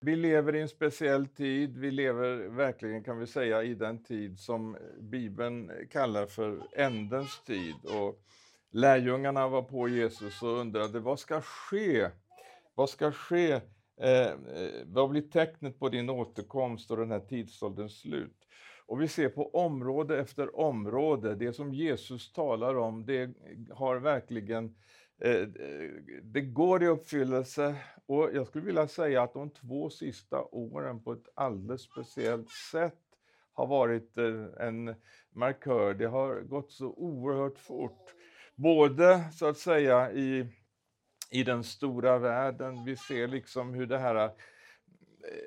Vi lever i en speciell tid. Vi lever verkligen, kan vi säga, i den tid som eh, Bibeln eh, kallar för ändens tid. Och lärjungarna var på Jesus och undrade, vad ska ske? Vad ska ske? Eh, eh, vad blir tecknet på din återkomst och den här tidsålderns slut? Och vi ser på område efter område, det som Jesus talar om, det har verkligen Eh, Eh, eh, det går i uppfyllelse och jag skulle vilja säga att de två sista åren på ett alldeles speciellt sätt har varit eh, en markör. Det har gått så oerhört fort. Både så att säga i, i den stora världen, vi ser liksom hur det här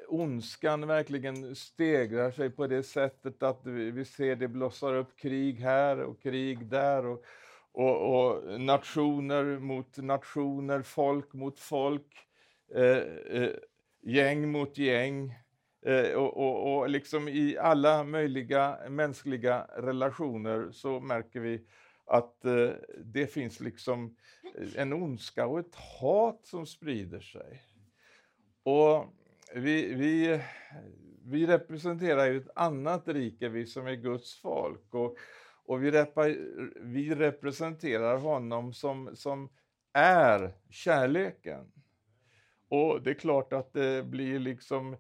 ondskan verkligen stegrar sig på det sättet att vi ser det blossar upp krig här och krig där. Och, och, och nationer mot nationer, folk mot folk, eh, eh, gäng mot gäng. Eh, och, och, och, liksom i alla möjliga mänskliga relationer så märker vi att eh, det finns liksom eh, en ondska och ett hat som sprider sig. Och vi, vi, vi representerar ju ett annat rike, vi som är Guds folk. Och, och vi, repa, vi representerar honom som, som är kärleken. Och det är klart att det blir liksom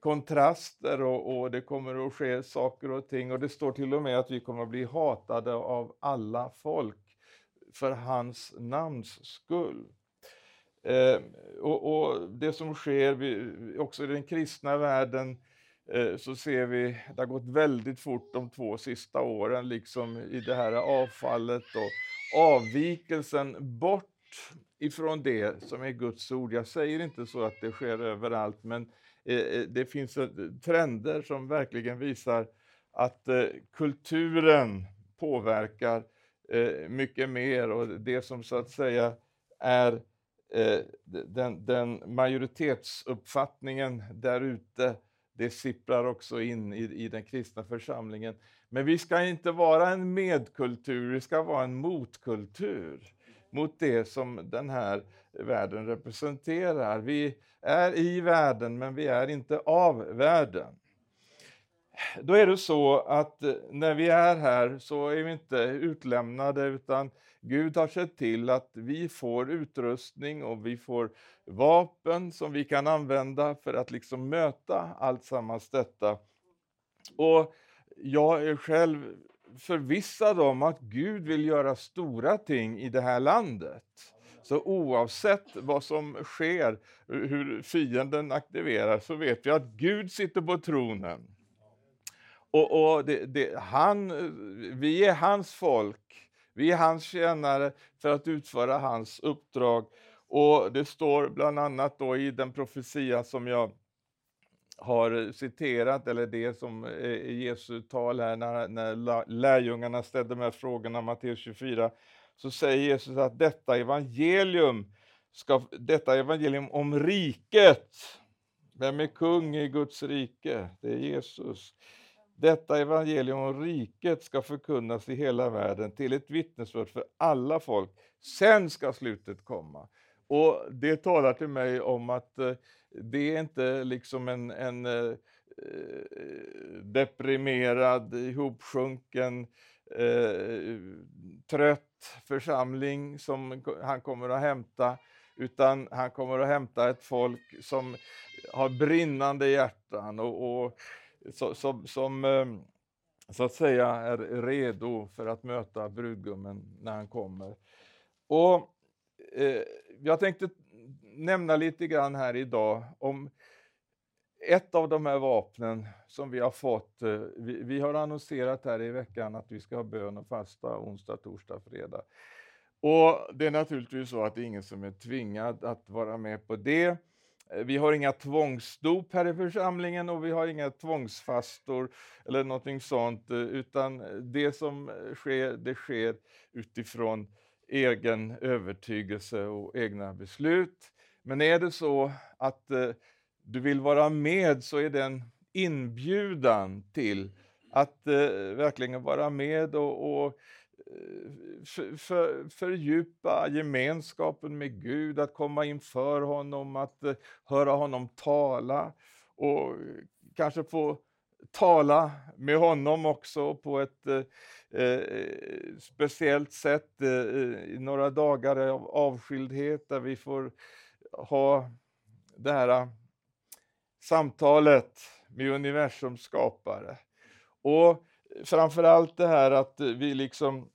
kontraster och, och, det kommer att ske saker och ting. Och det står till och med att vi kommer att bli hatade av alla folk för hans namns skull. Eh, och, och, det som sker vi, också i den kristna världen Eh, Eh, så ser vi, det har gått väldigt fort de två sista åren, liksom i det här avfallet och avvikelsen bort ifrån det som är Guds ord. Jag säger inte så att det sker överallt, men eh, eh, det finns trender som verkligen visar att kulturen påverkar mycket mer och det som så att säga är den, den majoritetsuppfattningen där ute det sipprar också in i, i den kristna församlingen. Men vi ska inte vara en medkultur, vi ska vara en motkultur mot det som den här världen representerar. Vi är i världen, men vi är inte av världen. Då är det så att eh, när vi är här så är vi inte utlämnade utan Gud har sett till att vi får utrustning och vi får vapen som vi kan använda för att liksom möta allt sammans detta. Och jag är själv förvissad om att Gud vill göra stora ting i det här landet. Så oavsett vad som sker, hur fienden aktiverar, så vet vi att Gud sitter på tronen. Och, och det, det, han, vi är hans folk vi är hans tjänare för att utföra hans uppdrag. Och det står bland annat då i den profetia som jag har citerat, eller det som är Jesu tal här när, när lärjungarna ställde de här frågorna, Matteus 24, så säger Jesus att detta evangelium, ska, detta evangelium om riket, vem är kung i Guds rike? Det är Jesus. Detta evangelium om riket ska förkunnas i hela världen till ett vittnesbörd för alla folk. Sen ska slutet komma. Och Det talar till mig om att eh, det är inte liksom en, en eh, eh deprimerad, ihopsjunken, eh, trött församling som han kommer att hämta, utan han kommer att hämta ett folk som har brinnande hjärtan och, och som, som så att säga är redo för att möta brudgummen när han kommer. Och eh, Jag tänkte nämna lite grann här idag om ett av de här vapnen som vi har fått. Eh, vi, vi, har annonserat här i veckan att vi ska ha bön och fasta onsdag, torsdag, fredag. Och Det är naturligtvis så att det är ingen som är tvingad att vara med på det. Eh, vi har inga tvångsdop här i församlingen och vi har inga tvångsfastor eller någonting sånt, eh, utan eh, det som sker, det sker utifrån egen övertygelse och egna beslut. Men är det så att du vill vara med så är det en inbjudan till att verkligen vara med och, och för, för, fördjupa gemenskapen med Gud, att komma inför honom, att eh, höra honom tala och kanske få tala med honom också på ett eh, eh speciellt sätt eh, i några dagar av avskildhet där vi får ha det här samtalet med universums skapare. Och framförallt det här att vi liksom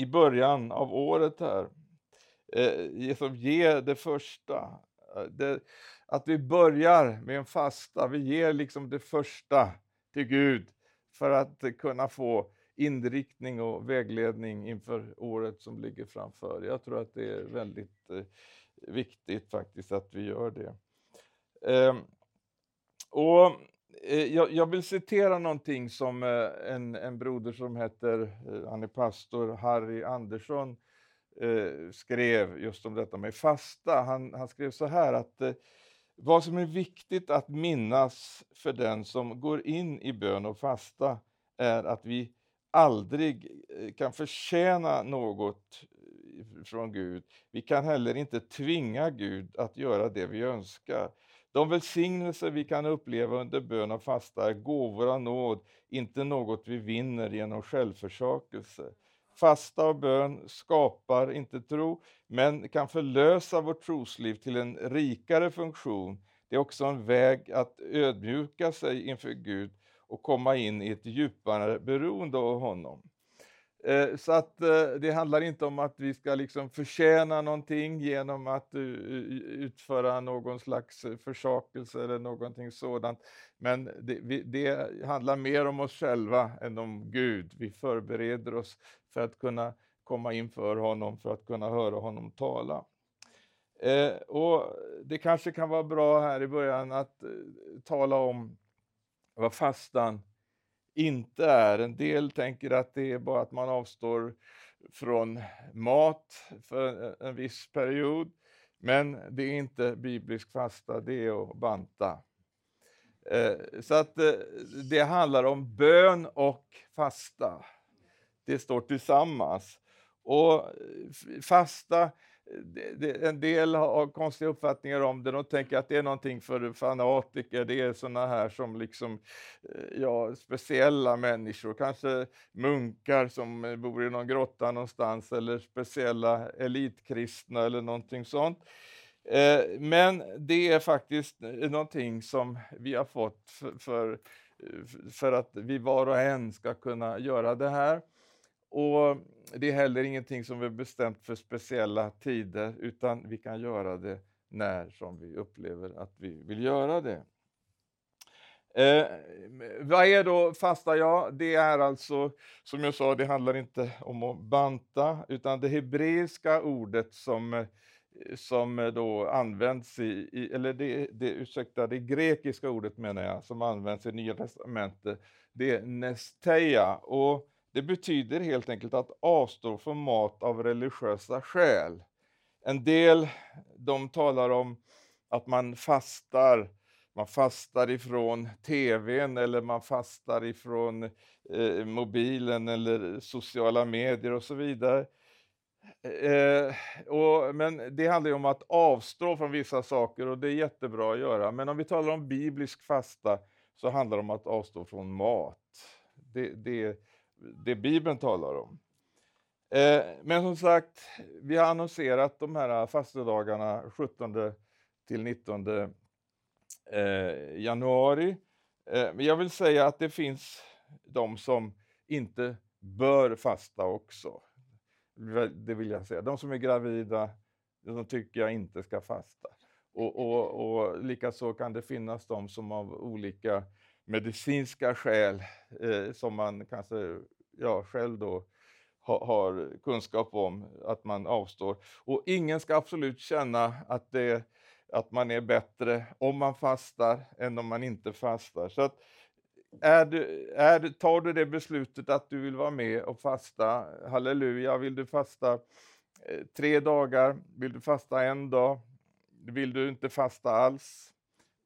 i början av året här eh, som ger det första. Eh, det, att vi börjar med en fasta, vi ger liksom det första till Gud för att kunna få inriktning och vägledning inför året som ligger framför. Jag tror att det är väldigt eh, viktigt faktiskt att vi gör det. Eh, och Eh, jag, jag, vill citera någonting som eh, en, en broder som heter, eh, han är pastor, Harry Andersson, eh, skrev just om detta med fasta. Han, han skrev så här att eh, vad som är viktigt att minnas för den som går in i bön och fasta är att vi aldrig kan förtjäna något från Gud. Vi kan heller inte tvinga Gud att göra det vi önskar. De välsignelser vi kan uppleva under bön och fasta är gåvor av nåd, inte något vi vinner genom självförsakelse. Fasta och bön skapar inte tro, men kan förlösa vårt trosliv till en rikare funktion. Det är också en väg att ödmjuka sig inför Gud och komma in i ett djupare beroende av honom. Eh, så att eh, det handlar inte om att vi ska liksom förtjäna någonting genom att eh, utföra någon slags eh, försakelse eller någonting sådant. Men det, det handlar mer om oss själva än om Gud. Vi förbereder oss för att kunna komma inför honom, för att kunna höra honom tala. Eh, och Det kanske kan vara bra här i början att tala om vad fastan inte är. En del tänker att det är bara att man avstår från mat för en viss period. Men det är inte biblisk fasta, det är att banta. Eh, så att eh, det handlar om bön och fasta. Det står tillsammans. Och eh, fasta en del har konstiga uppfattningar om det. De tänker att det är någonting för fanatiker. Det är sådana här som liksom, eh, ja, speciella människor. Kanske munkar som eh, bor i någon grotta någonstans eller speciella elitkristna eller någonting sånt. Eh, men det är faktiskt någonting som vi har fått för, för, för att vi var och en ska kunna göra det här. Och det är heller ingenting som är bestämt för speciella tider, utan vi kan göra det när som vi upplever att vi vill göra det. Eh, vad är då fasta? Ja, det är alltså, som jag sa, det handlar inte om att banta, utan det hebreiska ordet som, som då används i, i eller det, det, ursäkta, det grekiska ordet menar jag, som används i Nya Testamentet, det är nesteia. Och det betyder helt enkelt att avstå från mat av religiösa skäl. En del de talar om att man fastar, man fastar ifrån tvn eller man fastar ifrån eh, mobilen eller sociala medier och så vidare. Eh, och, men det handlar ju om att avstå från vissa saker och det är jättebra att göra. Men om vi talar om biblisk fasta så handlar det om att avstå från mat. Det, det, det Bibeln talar om. Eh, men som sagt, vi har annonserat de här fastedagarna 17 till 19 eh, januari. Eh, men jag vill säga att det finns de som inte bör fasta också. Det vill jag säga. De som är gravida, de tycker jag inte ska fasta. Och, och, och likaså kan det finnas de som av olika medicinska skäl eh, som man kanske ja, själv då ha, har kunskap om att man avstår. Och ingen ska absolut känna att, det, att man är bättre om man fastar än om man inte fastar. Så att är du, är, tar du det beslutet att du vill vara med och fasta, halleluja, vill du fasta eh, tre dagar, vill du fasta en dag, vill du inte fasta alls,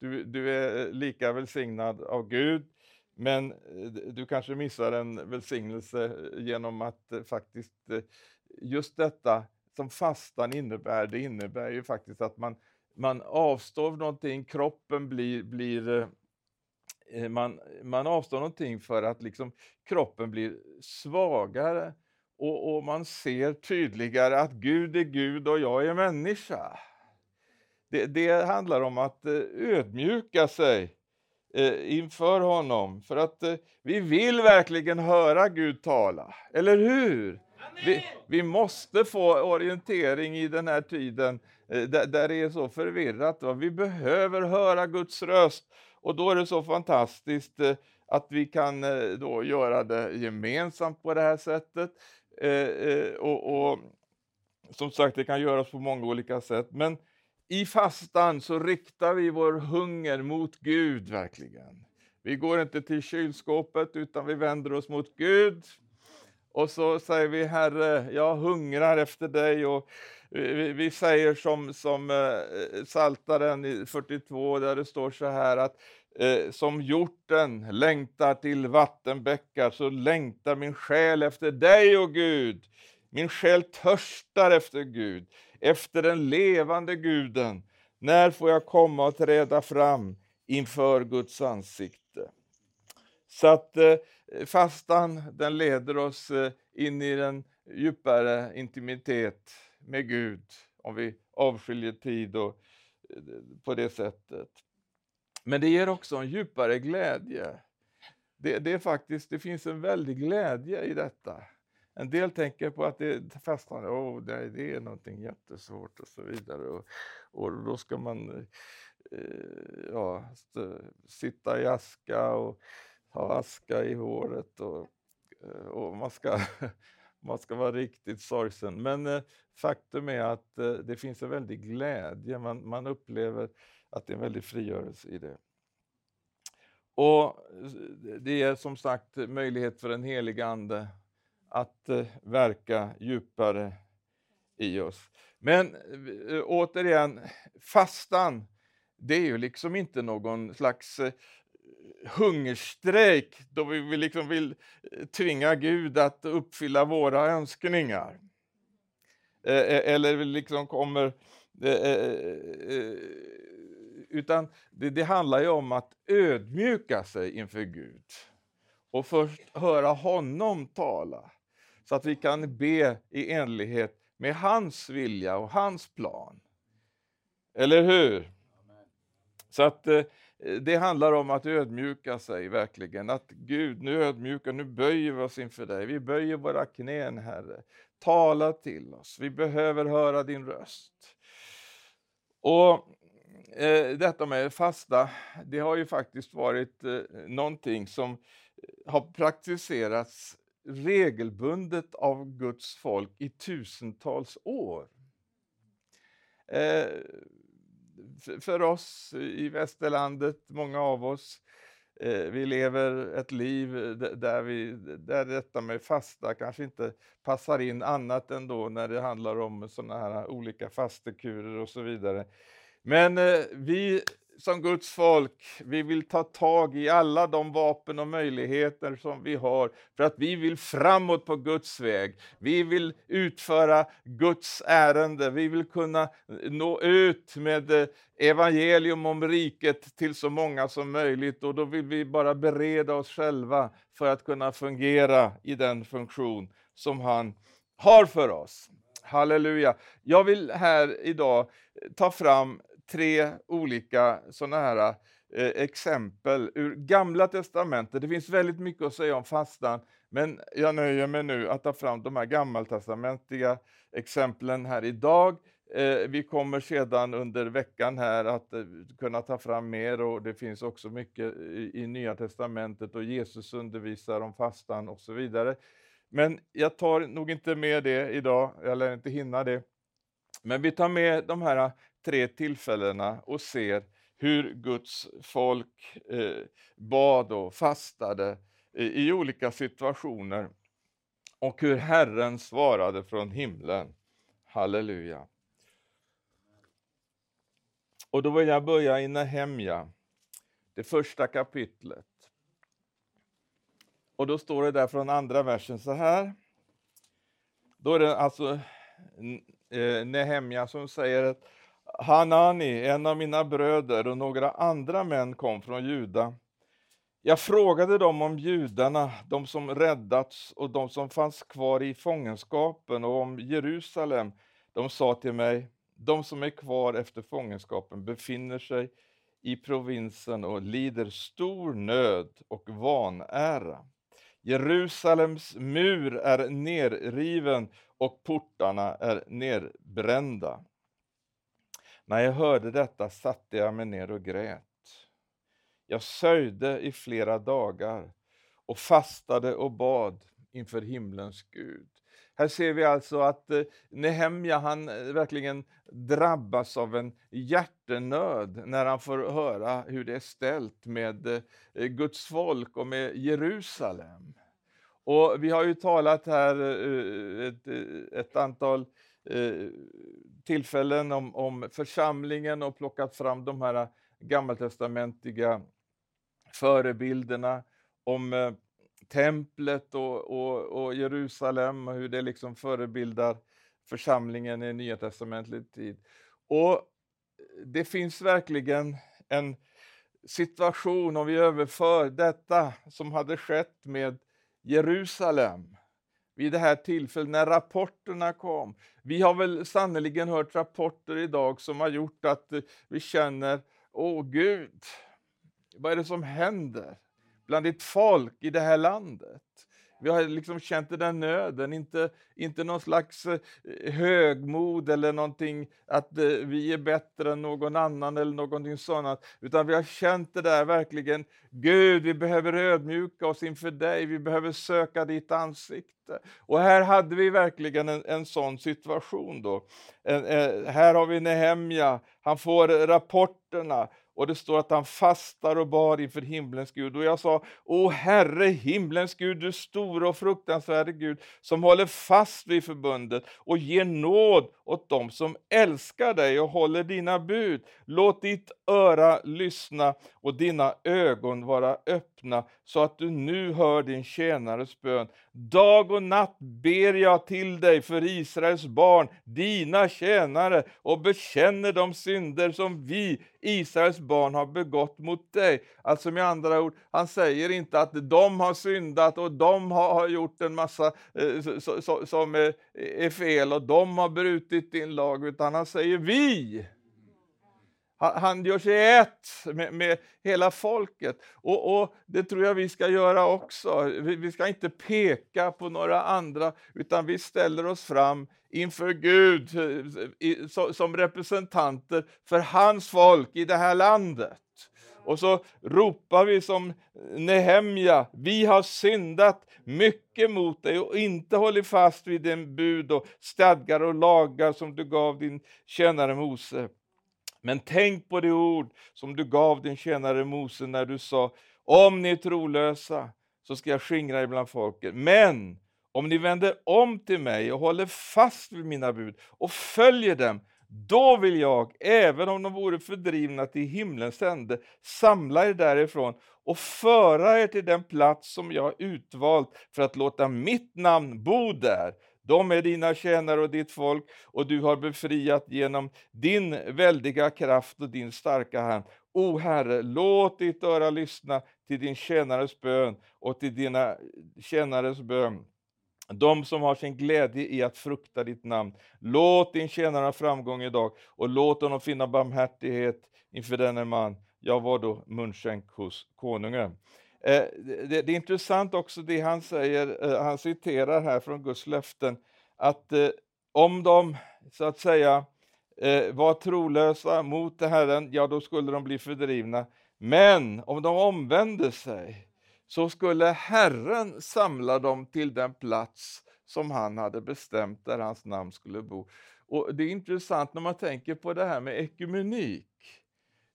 du, du är eh, lika välsignad av Gud. Men eh, du kanske missar en välsignelse eh, genom att faktiskt just detta som fastan innebär, det innebär ju faktiskt att man, man avstår någonting, kroppen blir, blir man, man avstår någonting för att liksom kroppen blir svagare och, och man ser tydligare att Gud är Gud och jag är människa. Det, det handlar om att ödmjuka sig eh, inför honom. För att eh, vi vill verkligen höra Gud tala, eller hur? Vi, vi, måste få orientering i den här tiden eh, där, där, det är så förvirrat. Va? Vi behöver höra Guds röst och då är det så fantastiskt eh, att vi kan eh, då göra det gemensamt på det här sättet. Eh, och, och som sagt, det kan göras på många olika sätt. Men i fastan så riktar vi vår hunger mot Gud verkligen. Vi går inte till kylskåpet utan vi vänder oss mot Gud. Och så säger vi Herre, jag hungrar efter dig. Och vi, vi säger som, som eh, Saltaren 42 där det står så här att eh, som hjorten längtar till vattenbäckar så längtar min själ efter dig, och Gud. Min själ törstar efter Gud efter den levande guden. När får jag komma och träda fram inför Guds ansikte? Så att eh, fastan den leder oss eh, in i en djupare intimitet med Gud om vi avskiljer tid och eh, på det sättet. Men det ger också en djupare glädje. Det, det, är faktiskt, det finns en väldig glädje i detta. En del tänker på att det fastnar, oh, det, det är någonting jättesvårt och så vidare. Och, och då ska man eh, ja, sitta i aska och ha aska i håret och, eh, och man, ska, man ska vara riktigt sorgsen. Men eh, faktum är att eh, det finns en väldig glädje, man, man upplever att det är en väldig frigörelse i det. Och det är som sagt möjlighet för en helig Ande att eh, verka djupare i oss. Men eh, återigen, fastan, det är ju liksom inte någon slags eh, hungerstrejk då vi liksom vill tvinga Gud att uppfylla våra önskningar. Eller vi liksom kommer... Utan det, det handlar ju om att ödmjuka sig inför Gud och först höra honom tala så att vi kan be i enlighet med hans vilja och hans plan. Eller hur? Så att eh, det handlar om att ödmjuka sig verkligen. Att Gud, nu ödmjuka, nu böjer vi oss inför dig. Vi böjer våra knän, Herre. Tala till oss. Vi behöver höra din röst. Och eh, detta med fasta, det har ju faktiskt varit eh, någonting som eh, har praktiserats regelbundet av Guds folk i tusentals år. Eh, för oss i västerlandet, många av oss, eh, vi lever ett liv eh, där, vi, där detta med fasta kanske inte passar in annat än då när det handlar om sådana här olika fastekurer och så vidare. Men eh, vi som Guds folk, vi vill ta tag i alla de vapen och möjligheter som vi har för att vi vill framåt på Guds väg. Vi vill utföra Guds ärende, vi vill kunna nå ut med eh, evangelium om riket till så många som möjligt och då vill vi bara bereda oss själva för att kunna fungera i den funktion som han har för oss. Halleluja! Jag vill här idag ta fram tre olika sådana här eh, exempel ur Gamla Testamentet. Det finns väldigt mycket att säga om fastan, men jag nöjer mig nu att ta fram de här gammaltestamentliga exemplen här idag. Eh, vi kommer sedan under veckan här att eh, kunna ta fram mer och det finns också mycket i, i Nya Testamentet och Jesus undervisar om fastan och så vidare. Men jag tar nog inte med det idag, jag lär inte hinna det. Men vi tar med de här tre tillfällena och ser hur Guds folk eh, bad och fastade i olika situationer och hur Herren svarade från himlen. Halleluja. Och då vill jag börja i Nehemja, det första kapitlet. Och då står det där från andra versen så här. Då är det alltså eh, Nehemja som säger att Hanani, en av mina bröder och några andra män kom från Juda. Jag frågade dem om judarna, de som räddats och de som fanns kvar i fångenskapen och om Jerusalem. De sa till mig, de som är kvar efter fångenskapen befinner sig i provinsen och lider stor nöd och vanära. Jerusalems mur är nerriven och portarna är nerbrända. När jag hörde detta satte jag mig ner och grät. Jag sörjde i flera dagar och fastade och bad inför himlens Gud. Här ser vi alltså att eh, Nehemja han eh, verkligen drabbas av en hjärtenöd när han får höra hur det är ställt med eh, Guds folk och med Jerusalem. Och vi har ju talat här ett, ett antal tillfällen om, om församlingen och plockat fram de här äh, gammaltestamentliga förebilderna om äh, templet och, och, och, Jerusalem och hur det liksom förebildar församlingen i Nya testamentlig tid. Och äh, det finns verkligen en situation om vi överför detta som hade skett med Jerusalem vid det här tillfället när rapporterna kom. Vi har väl sannerligen hört rapporter idag som har gjort att eh, vi känner, åh Gud, vad är det som händer? bland ditt folk i det här landet. Vi har liksom känt den där nöden, inte, inte någon slags eh, högmod eller någonting att eh, vi är bättre än någon annan eller någonting sådant, utan vi har känt det där verkligen, Gud, vi behöver ödmjuka oss inför dig, vi behöver söka ditt ansikte. Och här hade vi verkligen en, en sån situation då. En, en, här har vi Nehemja, han får rapporterna och det står att han fastar och bar inför himlens Gud. Och jag sa, O Herre, himlens Gud, du stora och fruktansvärde Gud, som håller fast vid förbundet och ger nåd åt dem som älskar dig och håller dina bud. Låt ditt öra lyssna och dina ögon vara öppna, så att du nu hör din tjänares bön. Dag och natt ber jag till dig för Israels barn, dina tjänare, och bekänner de synder som vi, Israels barn, har begått mot dig. Alltså med andra ord, han säger inte att de har syndat och de har, gjort en massa eh, som är fel och de har brutit din lag, utan han säger vi. Han gör sig ett med, med hela folket. Och, och, Det tror jag vi ska göra också. Vi, vi, ska inte peka på några andra, utan vi ställer oss fram inför Gud eh, i, så, som representanter för hans folk i det här landet. Och så ropar vi som Nehemja, vi har syndat mycket mot dig och inte hållit fast vid den bud och stadgar och lagar som du gav din tjänare Mose. Men tänk på det ord som du gav din tjänare Mose när du sa, om ni är trolösa så ska jag skingra er bland folket. Men om ni vänder om till mig och håller fast vid mina bud och följer dem, då vill jag, även om de vore fördrivna till himlens ände, samla er därifrån och föra er till den plats som jag utvalt för att låta mitt namn bo där. De är dina tjänare och ditt folk, och du har befriat genom din väldiga kraft och din starka hand. O Herre, låt ditt öra lyssna till din tjänares bön och till dina tjänares bön de som har sin glädje i att frukta ditt namn. Låt din tjänare ha framgång idag och låt honom finna barmhärtighet inför denne man. Jag var då munskänk hos konungen. Eh, det, det, är intressant också det han säger, eh, han citerar här från Guds löften, att eh, om de så att säga eh, var trolösa mot Herren, ja då skulle de bli fördrivna. Men om de omvände sig, så skulle Herren samla dem till den plats som han hade bestämt där hans namn skulle bo. Och Det är intressant när man tänker på det här med ekumenik,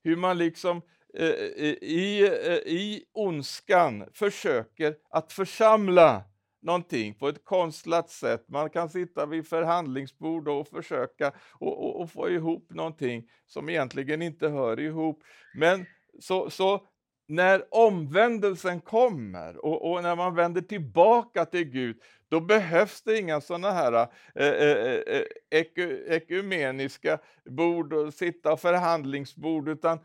hur man liksom Eh, eh, i, eh, i ondskan försöker att församla någonting på ett konstlat sätt. Man kan sitta vid förhandlingsbord och försöka och, och, och få ihop någonting som egentligen inte hör ihop. Men så, så när omvändelsen kommer och, och, när man vänder tillbaka till Gud, då behövs det inga sådana här eh, eh, eh, eh, eku, ekumeniska bord och sitta och förhandlingsbord, utan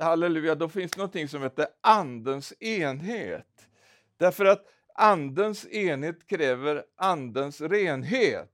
halleluja, då finns någonting som heter andens enhet. Därför att andens enhet kräver andens renhet.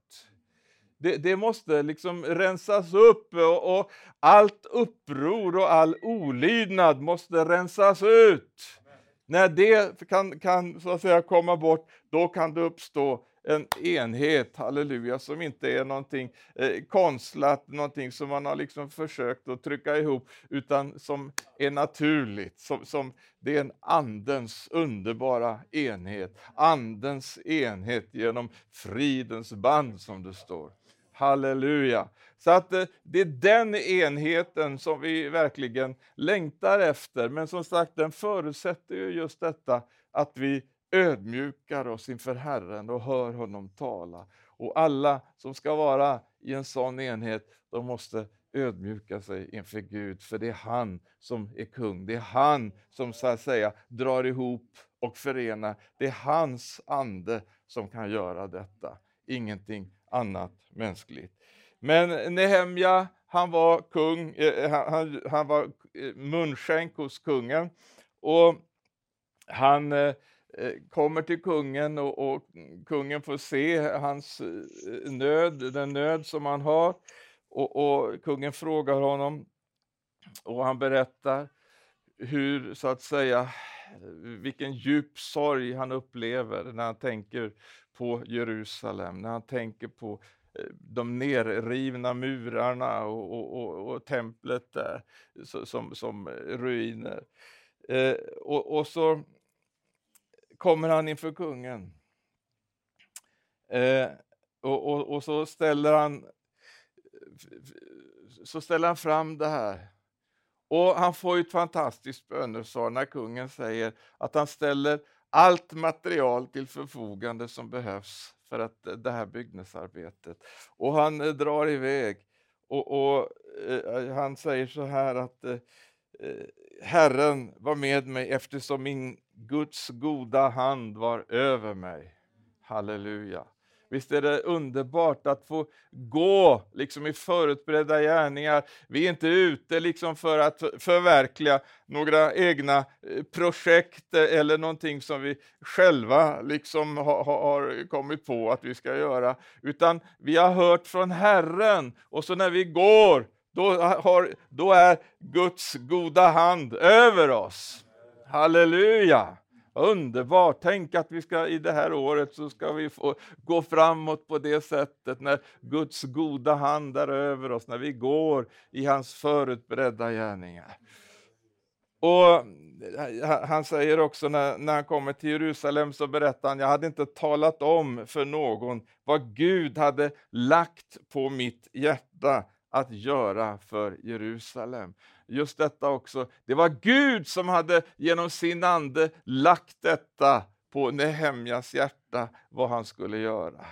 Det, det, måste liksom rensas upp och, och, allt uppror och all olydnad måste rensas ut. När det kan, kan så att säga komma bort, då kan det uppstå en enhet, halleluja, som inte är någonting eh, konstlat, någonting som man har liksom försökt att trycka ihop, utan som är naturligt. Som, som, det är en andens underbara enhet, andens enhet genom fridens band som det står. Halleluja! Så att eh, det är den enheten som vi verkligen längtar efter. Men som sagt, den förutsätter ju just detta att vi ödmjukar oss inför Herren och hör honom tala. Och alla som ska vara i en sån enhet, de måste ödmjuka sig inför Gud, för det är han som är kung. Det är han som så att säga drar ihop och förenar. Det är hans ande som kan göra detta, ingenting annat mänskligt. Men Nehemja, han var kung, eh, eh han, han var eh, munskänk hos kungen och han eh, eh, kommer till kungen och, och, kungen får se hans nöd, den nöd som han har. Och, och, kungen frågar honom och han berättar hur, så att säga, vilken djup sorg han upplever när han tänker på Jerusalem, när han tänker på de nerrivna murarna och, och, och, och templet där som, som ruiner. Eh, och, och, så kommer han inför kungen. Eh, och, och, så ställer han så ställer han fram det här. Och han får ett fantastiskt bönesvar när kungen säger att han ställer allt material till förfogande som behövs för att det här byggnadsarbetet. Och han eh, drar iväg och, och eh, han säger så här att eh, eh Herren var med mig eftersom min Guds goda hand var över mig. Halleluja. Visst är det underbart att få gå liksom i förutberedda gärningar. Vi är inte ute liksom för att förverkliga några egna eh, projekt eh, eller någonting som vi själva liksom har, har kommit på att vi ska göra, utan vi har hört från Herren och så när vi går, då, har, då är Guds goda hand över oss. Halleluja! Underbart! Tänk att vi ska i det här året så ska vi få gå framåt på det sättet när Guds goda hand är över oss, när vi går i hans förutberedda gärningar. Och eh, Han säger också när, när han kommer till Jerusalem så berättar han, jag hade inte talat om för någon vad Gud hade lagt på mitt hjärta att göra för Jerusalem just detta också. Det var Gud som hade genom sin ande lagt detta på Nehemjas hjärta, vad han skulle göra.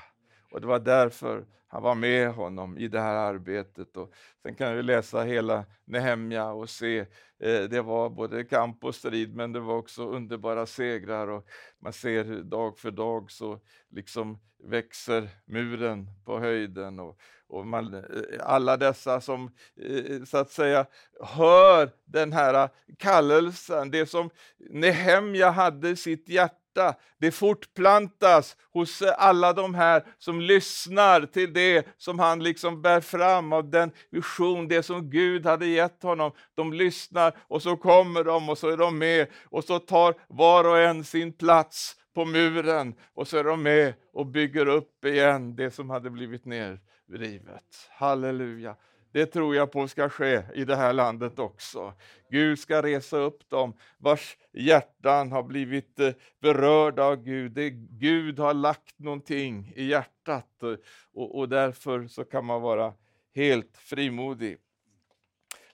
Och det var därför han var med honom i det här arbetet. Och sen kan vi läsa hela Nehemja och se, eh, det var både kamp och strid, men det var också underbara segrar. Och man ser dag för dag så liksom växer muren på höjden. Och, och man, eh, alla dessa som eh, så att säga hör den här eh, kallelsen, det som Nehemja hade i sitt hjärta, det fortplantas hos alla de här som lyssnar till det som han liksom bär fram av den vision, det som Gud hade gett honom. De lyssnar och så kommer de och så är de med och så tar var och en sin plats på muren och så är de med och bygger upp igen det som hade blivit ner rivet. Halleluja! Det tror jag på ska ske i det här landet också. Gud ska resa upp dem vars hjärtan har blivit eh, berörda av Gud. Det Gud har lagt någonting i hjärtat eh, och, och därför så kan man vara helt frimodig.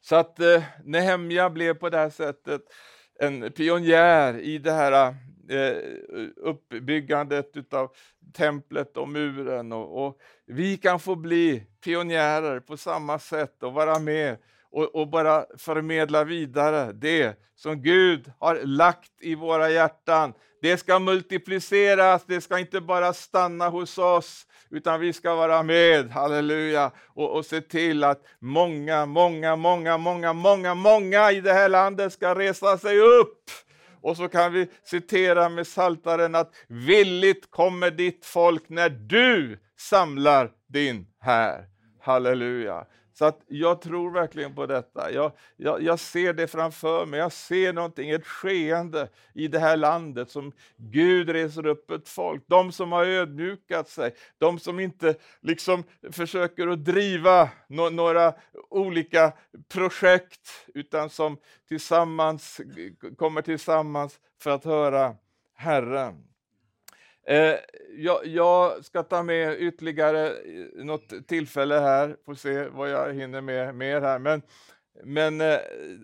Så att eh, Nehemja blev på det här sättet en pionjär i det här eh, uppbyggandet av templet och muren. Och, och, vi kan få bli pionjärer på samma sätt och vara med och, och, bara förmedla vidare det som Gud har lagt i våra hjärtan. Det ska multipliceras, det ska inte bara stanna hos oss, utan vi ska vara med, halleluja, och, och se till att många, många, många, många, många, många i det här landet ska resa sig upp. Och så kan vi citera med saltaren att villigt kommer ditt folk när du samlar din här. Halleluja. Så att jag tror verkligen på detta. Jag, jag, jag, ser det framför mig. Jag ser någonting, ett skeende i det här landet som Gud reser upp ett folk. De som har ödmjukat sig, de som inte liksom försöker att driva no några olika projekt, utan som tillsammans kommer tillsammans för att höra Herren. Eh, jag, jag, ska ta med ytterligare eh, något tillfälle här, får se vad jag hinner med mer här. Men, men, eh,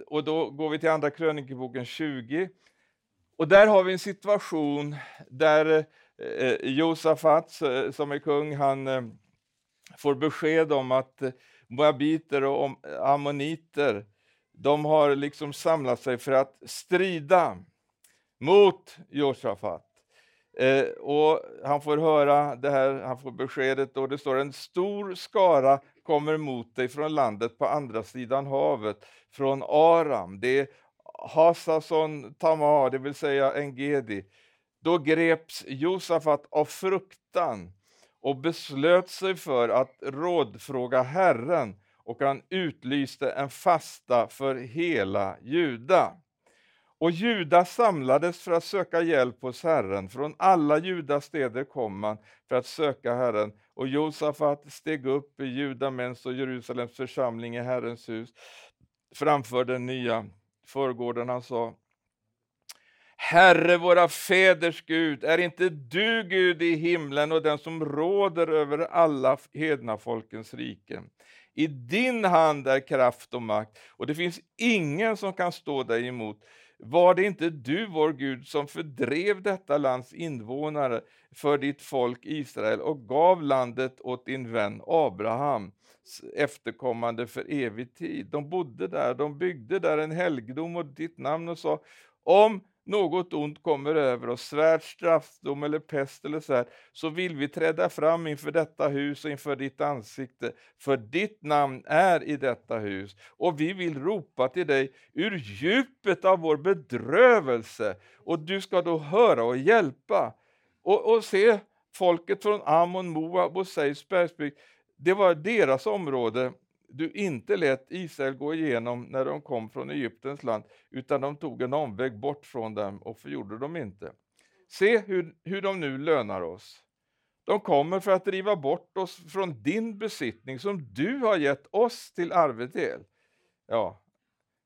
och då går vi till Andra krönikeboken 20. Och där har vi en situation där eh, eh Josafat, eh, som är kung, han eh, får besked om att moabiter och ammoniter, de har liksom samlat sig för att strida mot Josafat. Eh, och han får höra det här, han får beskedet och det står en stor skara kommer mot dig från landet på andra sidan havet, från Aram. Det är Hasason Tamar, det vill säga Engedi. Då greps Josafat av fruktan och beslöt sig för att rådfråga Herren och han utlyste en fasta för hela Juda. Och Juda samlades för att söka hjälp hos Herren. Från alla Judas städer kom man för att söka Herren. Och Josafat steg upp i Judamens och Jerusalems församling i Herrens hus framför den nya förgården. Han sa Herre, våra fäders Gud, är inte du Gud i himlen och den som råder över alla hedna folkens riken? I din hand är kraft och makt, och det finns ingen som kan stå dig emot. Var det inte du, vår Gud, som fördrev detta lands invånare för ditt folk Israel och gav landet åt din vän Abraham, efterkommande för evig tid? De bodde där, de byggde där en helgdom åt ditt namn och sa om något ont kommer över oss, svärd, straffdom eller pest eller så här, så vill vi träda fram inför detta hus och inför ditt ansikte, för ditt namn är i detta hus, och vi vill ropa till dig ur djupet av vår bedrövelse, och du ska då höra och hjälpa. Och, och se folket från Ammon, Moab och Seis bergsbygd, det var deras område, du inte lät Israel gå igenom när de kom från Egyptens land, utan de tog en omväg bort från dem och förgjorde dem inte. Se hur, hur de nu lönar oss. De kommer för att driva bort oss från din besittning som du har gett oss till arvedel. Ja,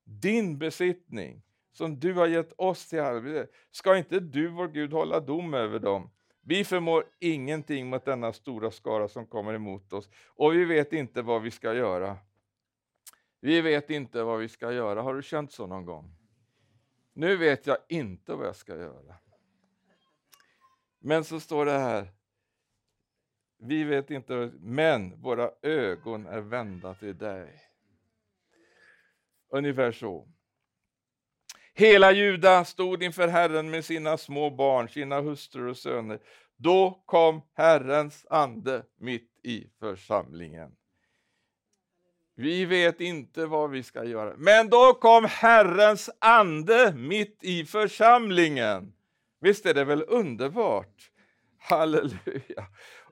din besittning som du har gett oss till arvedel. Ska inte du, vår Gud, hålla dom över dem? Vi förmår ingenting mot denna stora skara som kommer emot oss och vi vet inte vad vi ska göra. Vi vet inte vad vi ska göra. Har du känt så någon gång? Nu vet jag inte vad jag ska göra. Men så står det här. Vi vet inte, men våra ögon är vända till dig. Ungefär så. Hela Juda stod inför Herren med sina små barn, sina hustrur och söner. Då kom Herrens ande mitt i församlingen. Vi vet inte vad vi ska göra. Men då kom Herrens ande mitt i församlingen. Visst är det väl underbart? Halleluja.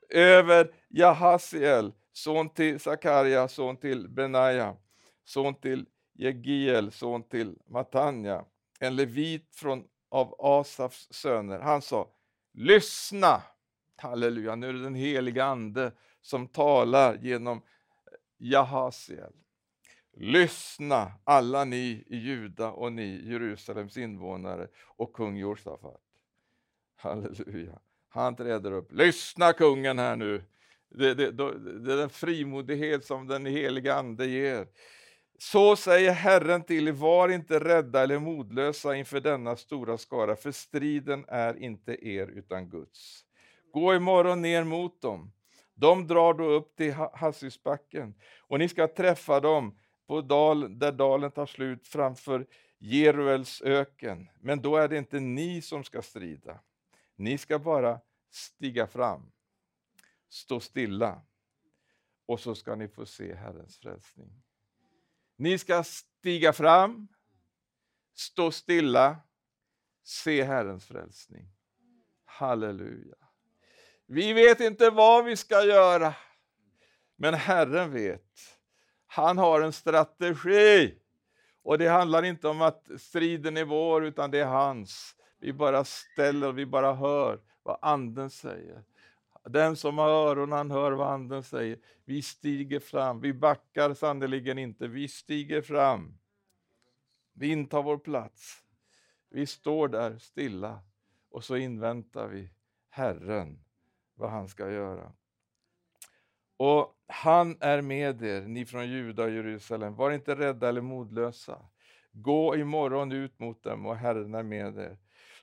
Över Jahasiel, son till Sakarja, son till Benaja, son till Jegiel, son till Matanja, en levit från, av Asafs söner. Han sa, lyssna! Halleluja, nu är det den heliga Ande som talar genom eh, Jahasiel. Lyssna alla ni i Juda och ni Jerusalems invånare och kung Josafat. Halleluja. Han träder upp. Lyssna kungen här nu. Det, det, det är den frimodighet som den heliga Ande ger. Så säger Herren till er, var inte rädda eller modlösa inför denna stora skara, för striden är inte er utan Guds. Gå imorgon ner mot dem. De drar då upp till Hassisbacken och ni ska träffa dem på dal, där dalen tar slut framför Jeruels öken. Men då är det inte ni som ska strida. Ni ska bara stiga fram, stå stilla och så ska ni få se Herrens frälsning. Ni ska stiga fram, stå stilla, se Herrens frälsning. Halleluja. Vi vet inte vad vi ska göra, men Herren vet. Han har en strategi. Och det handlar inte om att striden är vår, utan det är hans. Vi bara ställer, vi bara hör vad anden säger. Den som har öron, han hör vad anden säger. Vi stiger fram, vi backar sannerligen inte, vi stiger fram. Vi intar vår plats. Vi står där stilla och så inväntar vi Herren, vad han ska göra. Och han är med er, ni från Juda och Jerusalem. Var inte rädda eller modlösa. Gå imorgon ut mot dem och Herren är med er.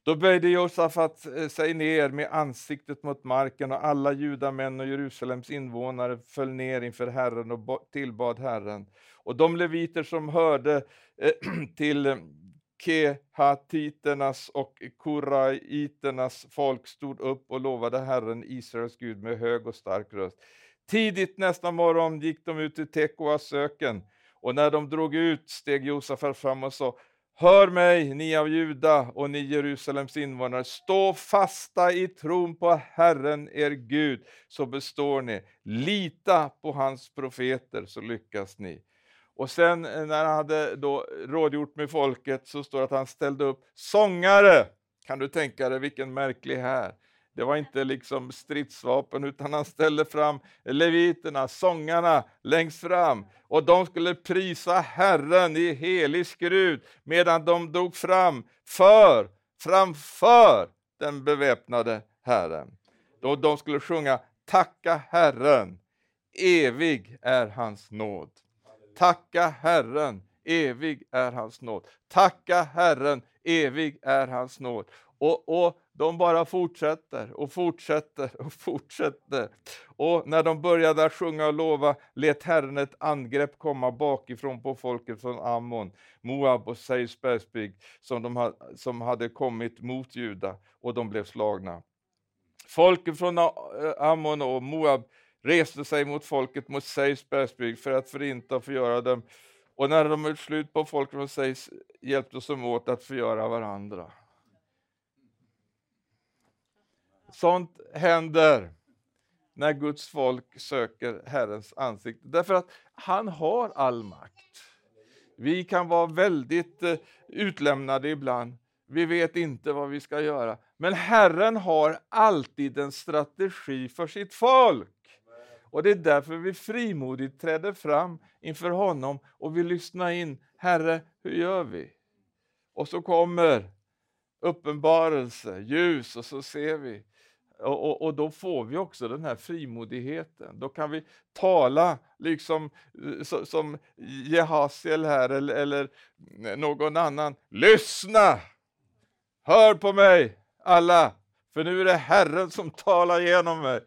Då böjde Josafat eh, sig ner med ansiktet mot marken och alla judamän och Jerusalems invånare föll ner inför Herren och tillbad Herren. Och de leviter som hörde eh, till eh, Kehatiternas och Koraiternas folk stod upp och lovade Herren, Israels Gud, med hög och stark röst. Tidigt nästa morgon gick de ut till Tekoas öken och när de drog ut steg Josafat fram och sa Hör mig, ni av Juda och ni Jerusalems invånare, stå fasta i tron på Herren er Gud, så består ni. Lita på hans profeter, så lyckas ni. Och sen eh, när han hade då rådgjort med folket så står det att han ställde upp sångare. Kan du tänka dig vilken märklig här. Det var inte liksom stridsvapen utan han ställde fram leviterna, sångarna längst fram. Och de skulle prisa Herren i helig skrud medan de dog fram för, framför den beväpnade Herren. Och de skulle sjunga Tacka Herren, evig är hans nåd. Tacka Herren, evig är hans nåd. Tacka Herren, evig är hans nåd. Och, och de bara fortsätter och fortsätter och fortsätter. Och när de började sjunga och lova lät Herren ett angrepp komma bakifrån på folket från Ammon, Moab och Seis bergsbygd som, som hade kommit mot Juda och de blev slagna. Folket från eh, Ammon och Moab reste sig mot folket mot Seis bergsbygd för att förinta och förgöra dem. Och när de gjort slut på folket från Seis hjälptes de åt att förgöra varandra. Sånt händer när Guds folk söker Herrens ansikte. Därför att han har all makt. Vi kan vara väldigt eh, utlämnade ibland. Vi vet inte vad vi ska göra. Men Herren har alltid en strategi för sitt folk. Och det är därför vi frimodigt träder fram inför honom och vill lyssna in. Herre, hur gör vi? Och så kommer uppenbarelse, ljus och så ser vi. Och, och, och, då får vi också den här frimodigheten. Då kan vi tala liksom eh, så, som Jehasiel här eller, eller eh, någon annan. Lyssna! Hör på mig alla, för nu är det Herren som talar genom mig.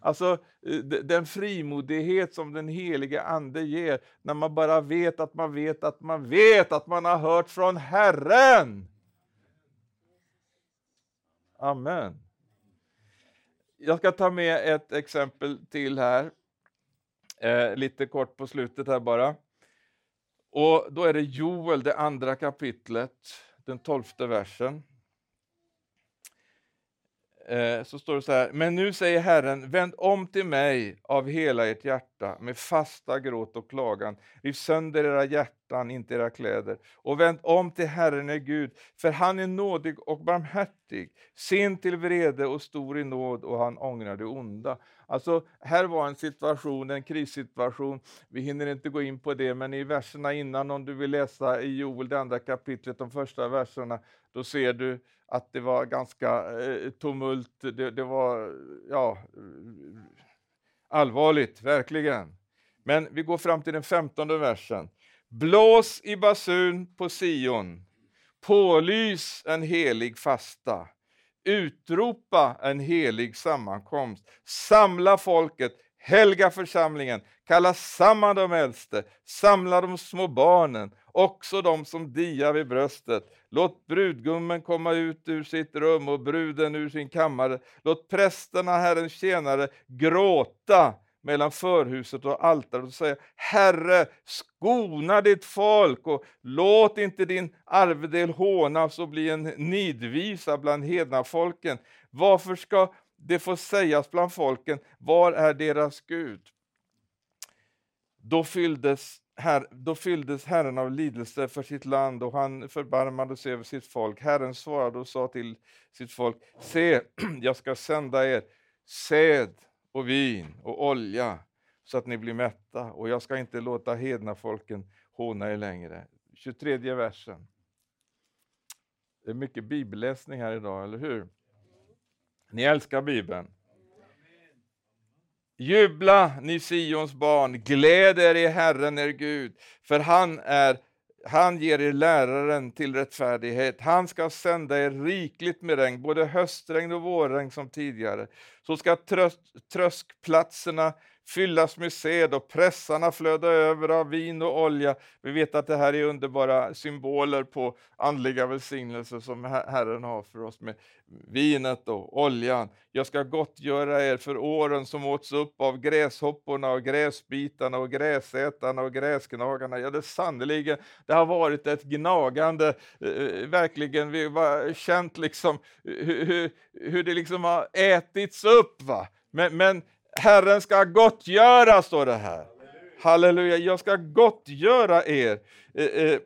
Alltså eh, den frimodighet som den helige Ande ger när man bara vet att man vet att man vet att man har hört från Herren. Amen. Jag ska ta med ett exempel till här, eh, lite kort på slutet här bara. Och Då är det Joel, det andra kapitlet, den tolfte versen. Eh, så står det så här, men nu säger Herren, vänd om till mig av hela ert hjärta med fasta gråt och klagan. Riv sönder era hjärtan, inte era kläder. Och vänd om till Herren er Gud, för han är nådig och barmhärtig, sen till vrede och stor i nåd och han ångrar det onda. Alltså, här var en situation, en krissituation. Vi hinner inte gå in på det, men i verserna innan, om du vill läsa i Joel, det andra kapitlet, de första verserna, då ser du att det var ganska eh, tumult. Det, det, var ja, allvarligt, verkligen. Men vi går fram till den femtonde versen. Blås i basun på Sion, pålys en helig fasta, utropa en helig sammankomst, samla folket, helga församlingen, kalla samman de äldste, samla de små barnen, också de som diar vid bröstet. Låt brudgummen komma ut ur sitt rum och bruden ur sin kammare. Låt prästerna, Herrens tjänare, gråta mellan förhuset och altaret och säga Herre, skona ditt folk och låt inte din arvedel hånas och bli en nidvisa bland hedna folken. Varför ska det får sägas bland folken, var är deras Gud? Då fylldes, her, då fylldes Herren av lidelse för sitt land och han förbarmade sig över sitt folk. Herren svarade och sa till sitt folk, se, jag ska sända er säd och vin och olja så att ni blir mätta och jag ska inte låta hedna folken håna er längre. 23 versen. Det är mycket bibelläsning här idag, eller hur? Ni älskar Bibeln. Jubla, ni Sions barn, gläd er i Herren, er Gud, för han, är, han ger er läraren till rättfärdighet. Han ska sända er rikligt med regn, både höstregn och vårregn som tidigare. Så ska tröst, tröskplatserna fyllas med sed och pressarna flöda över av vin och olja. Vi vet att det här är underbara symboler på andliga välsignelser som Herren har för oss med vinet och oljan. Jag ska gottgöra er för åren som åts upp av gräshopporna och gräsbitarna och gräsätarna och gräsknagarna. Ja, det sannerligen, det har varit ett gnagande, eh, eh verkligen, vi har känt liksom hur, hur, hur det liksom har ätits upp. Va? Men, men Herren ska gottgöra, står det här. Halleluja, jag ska gottgöra er. Eh, eh,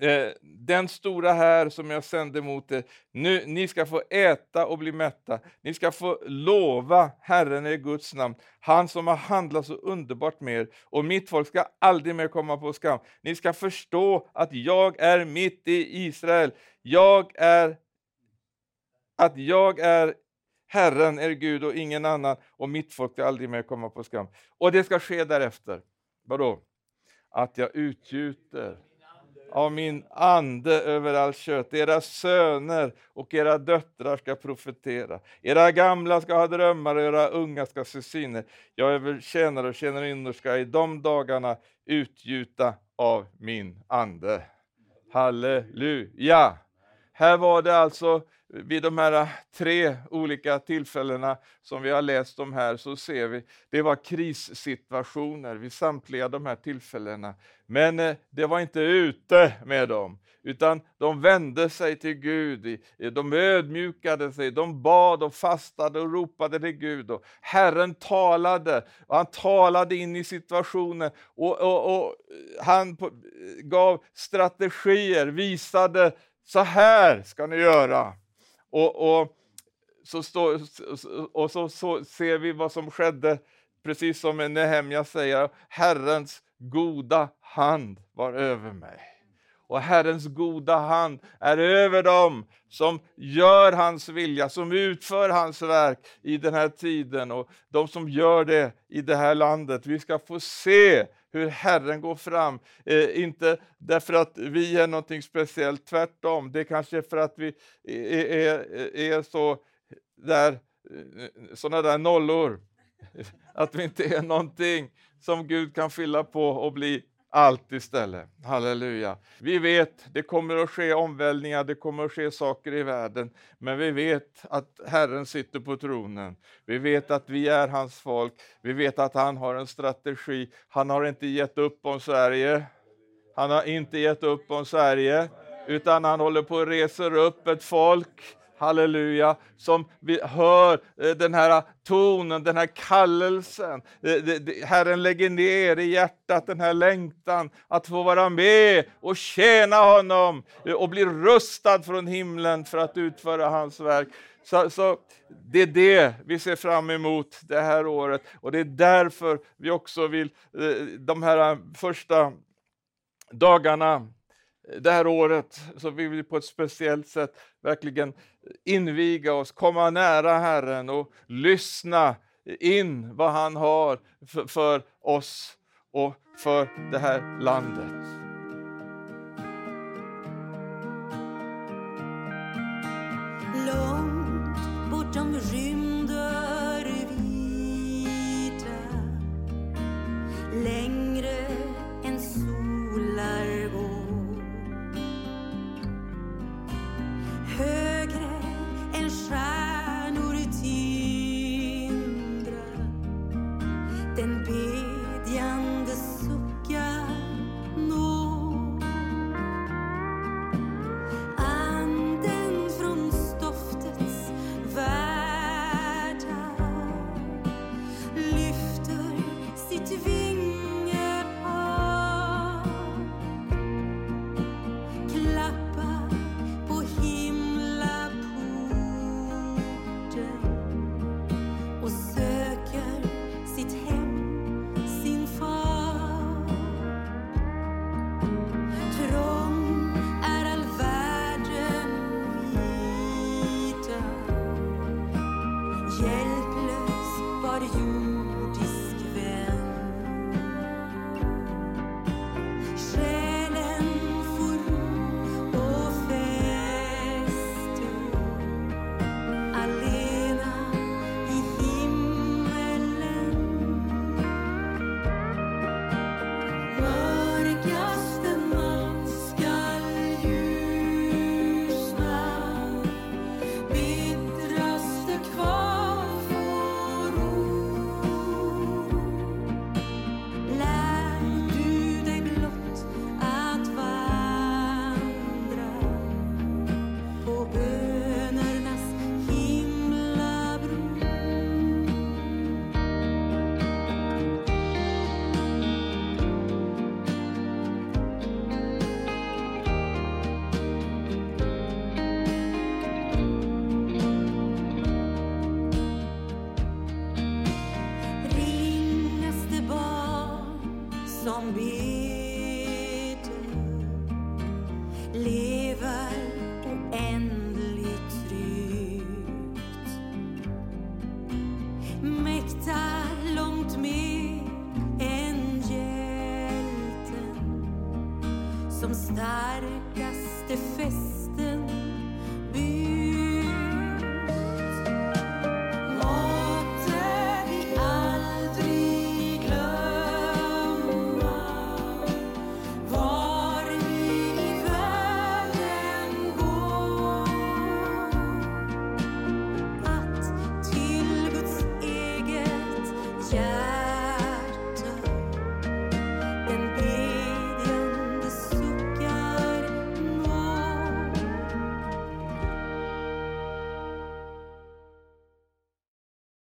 eh, den stora här som jag sände mot er, nu, ni ska få äta och bli mätta. Ni ska få lova Herren i Guds namn, han som har handlat så underbart med er, och mitt folk ska aldrig mer komma på skam. Ni ska förstå att jag är mitt i Israel. Jag är att jag är Herren är Gud och ingen annan och mitt folk ska aldrig mer komma på skam. Och det ska ske därefter. Vadå? Att jag utgjuter av min ande över allt kött. Era söner och era döttrar ska profetera. Era gamla ska ha drömmar och era unga ska se syner. Jag över tjänare och tjänarinnor ska i de dagarna utgjuta av min ande. Halleluja! Här var det alltså vid de här äh, tre olika tillfällena som vi har läst om här så ser vi, det var krissituationer vid samtliga de här tillfällena. Men äh, det var inte ute med dem, utan de vände sig till Gud, de ödmjukade sig, de bad och fastade och ropade till Gud. Och Herren talade, och han talade in i situationen och, och, och äh, han gav strategier, visade så här ska ni göra. Och, och, så, stå, och så, så, ser vi vad som skedde, precis som Nehemja säger, Herrens goda hand var över mig. Och Herrens goda hand är över dem som gör hans vilja, som utför hans verk i den här tiden och de som gör det i det här landet. Vi ska få se hur Herren går fram. Eh, inte därför att vi är någonting speciellt, tvärtom. Det är kanske för att vi är, är, är så där, eh, sådana där nollor. Att vi inte är någonting som Gud kan fylla på och bli allt istället. Halleluja. Vi vet, det kommer att ske omvälvningar, det kommer att ske saker i världen, men vi vet att Herren sitter på tronen. Vi vet att vi är hans folk, vi vet att han har en strategi. Han har inte gett upp om Sverige. Han har inte gett upp om Sverige, utan han håller på att resa upp ett folk halleluja, som vi hör eh, den här tonen, den här kallelsen. Eh, Herren lägger ner i hjärtat den här längtan att få vara med och tjäna honom eh, och bli rustad från himlen för att utföra hans verk. Så, så, Det är det vi ser fram emot det här året och det är därför vi också vill, de här första dagarna det här året så vill vi på ett speciellt sätt verkligen inviga oss, komma nära Herren och lyssna in vad han har för, för oss och för det här landet.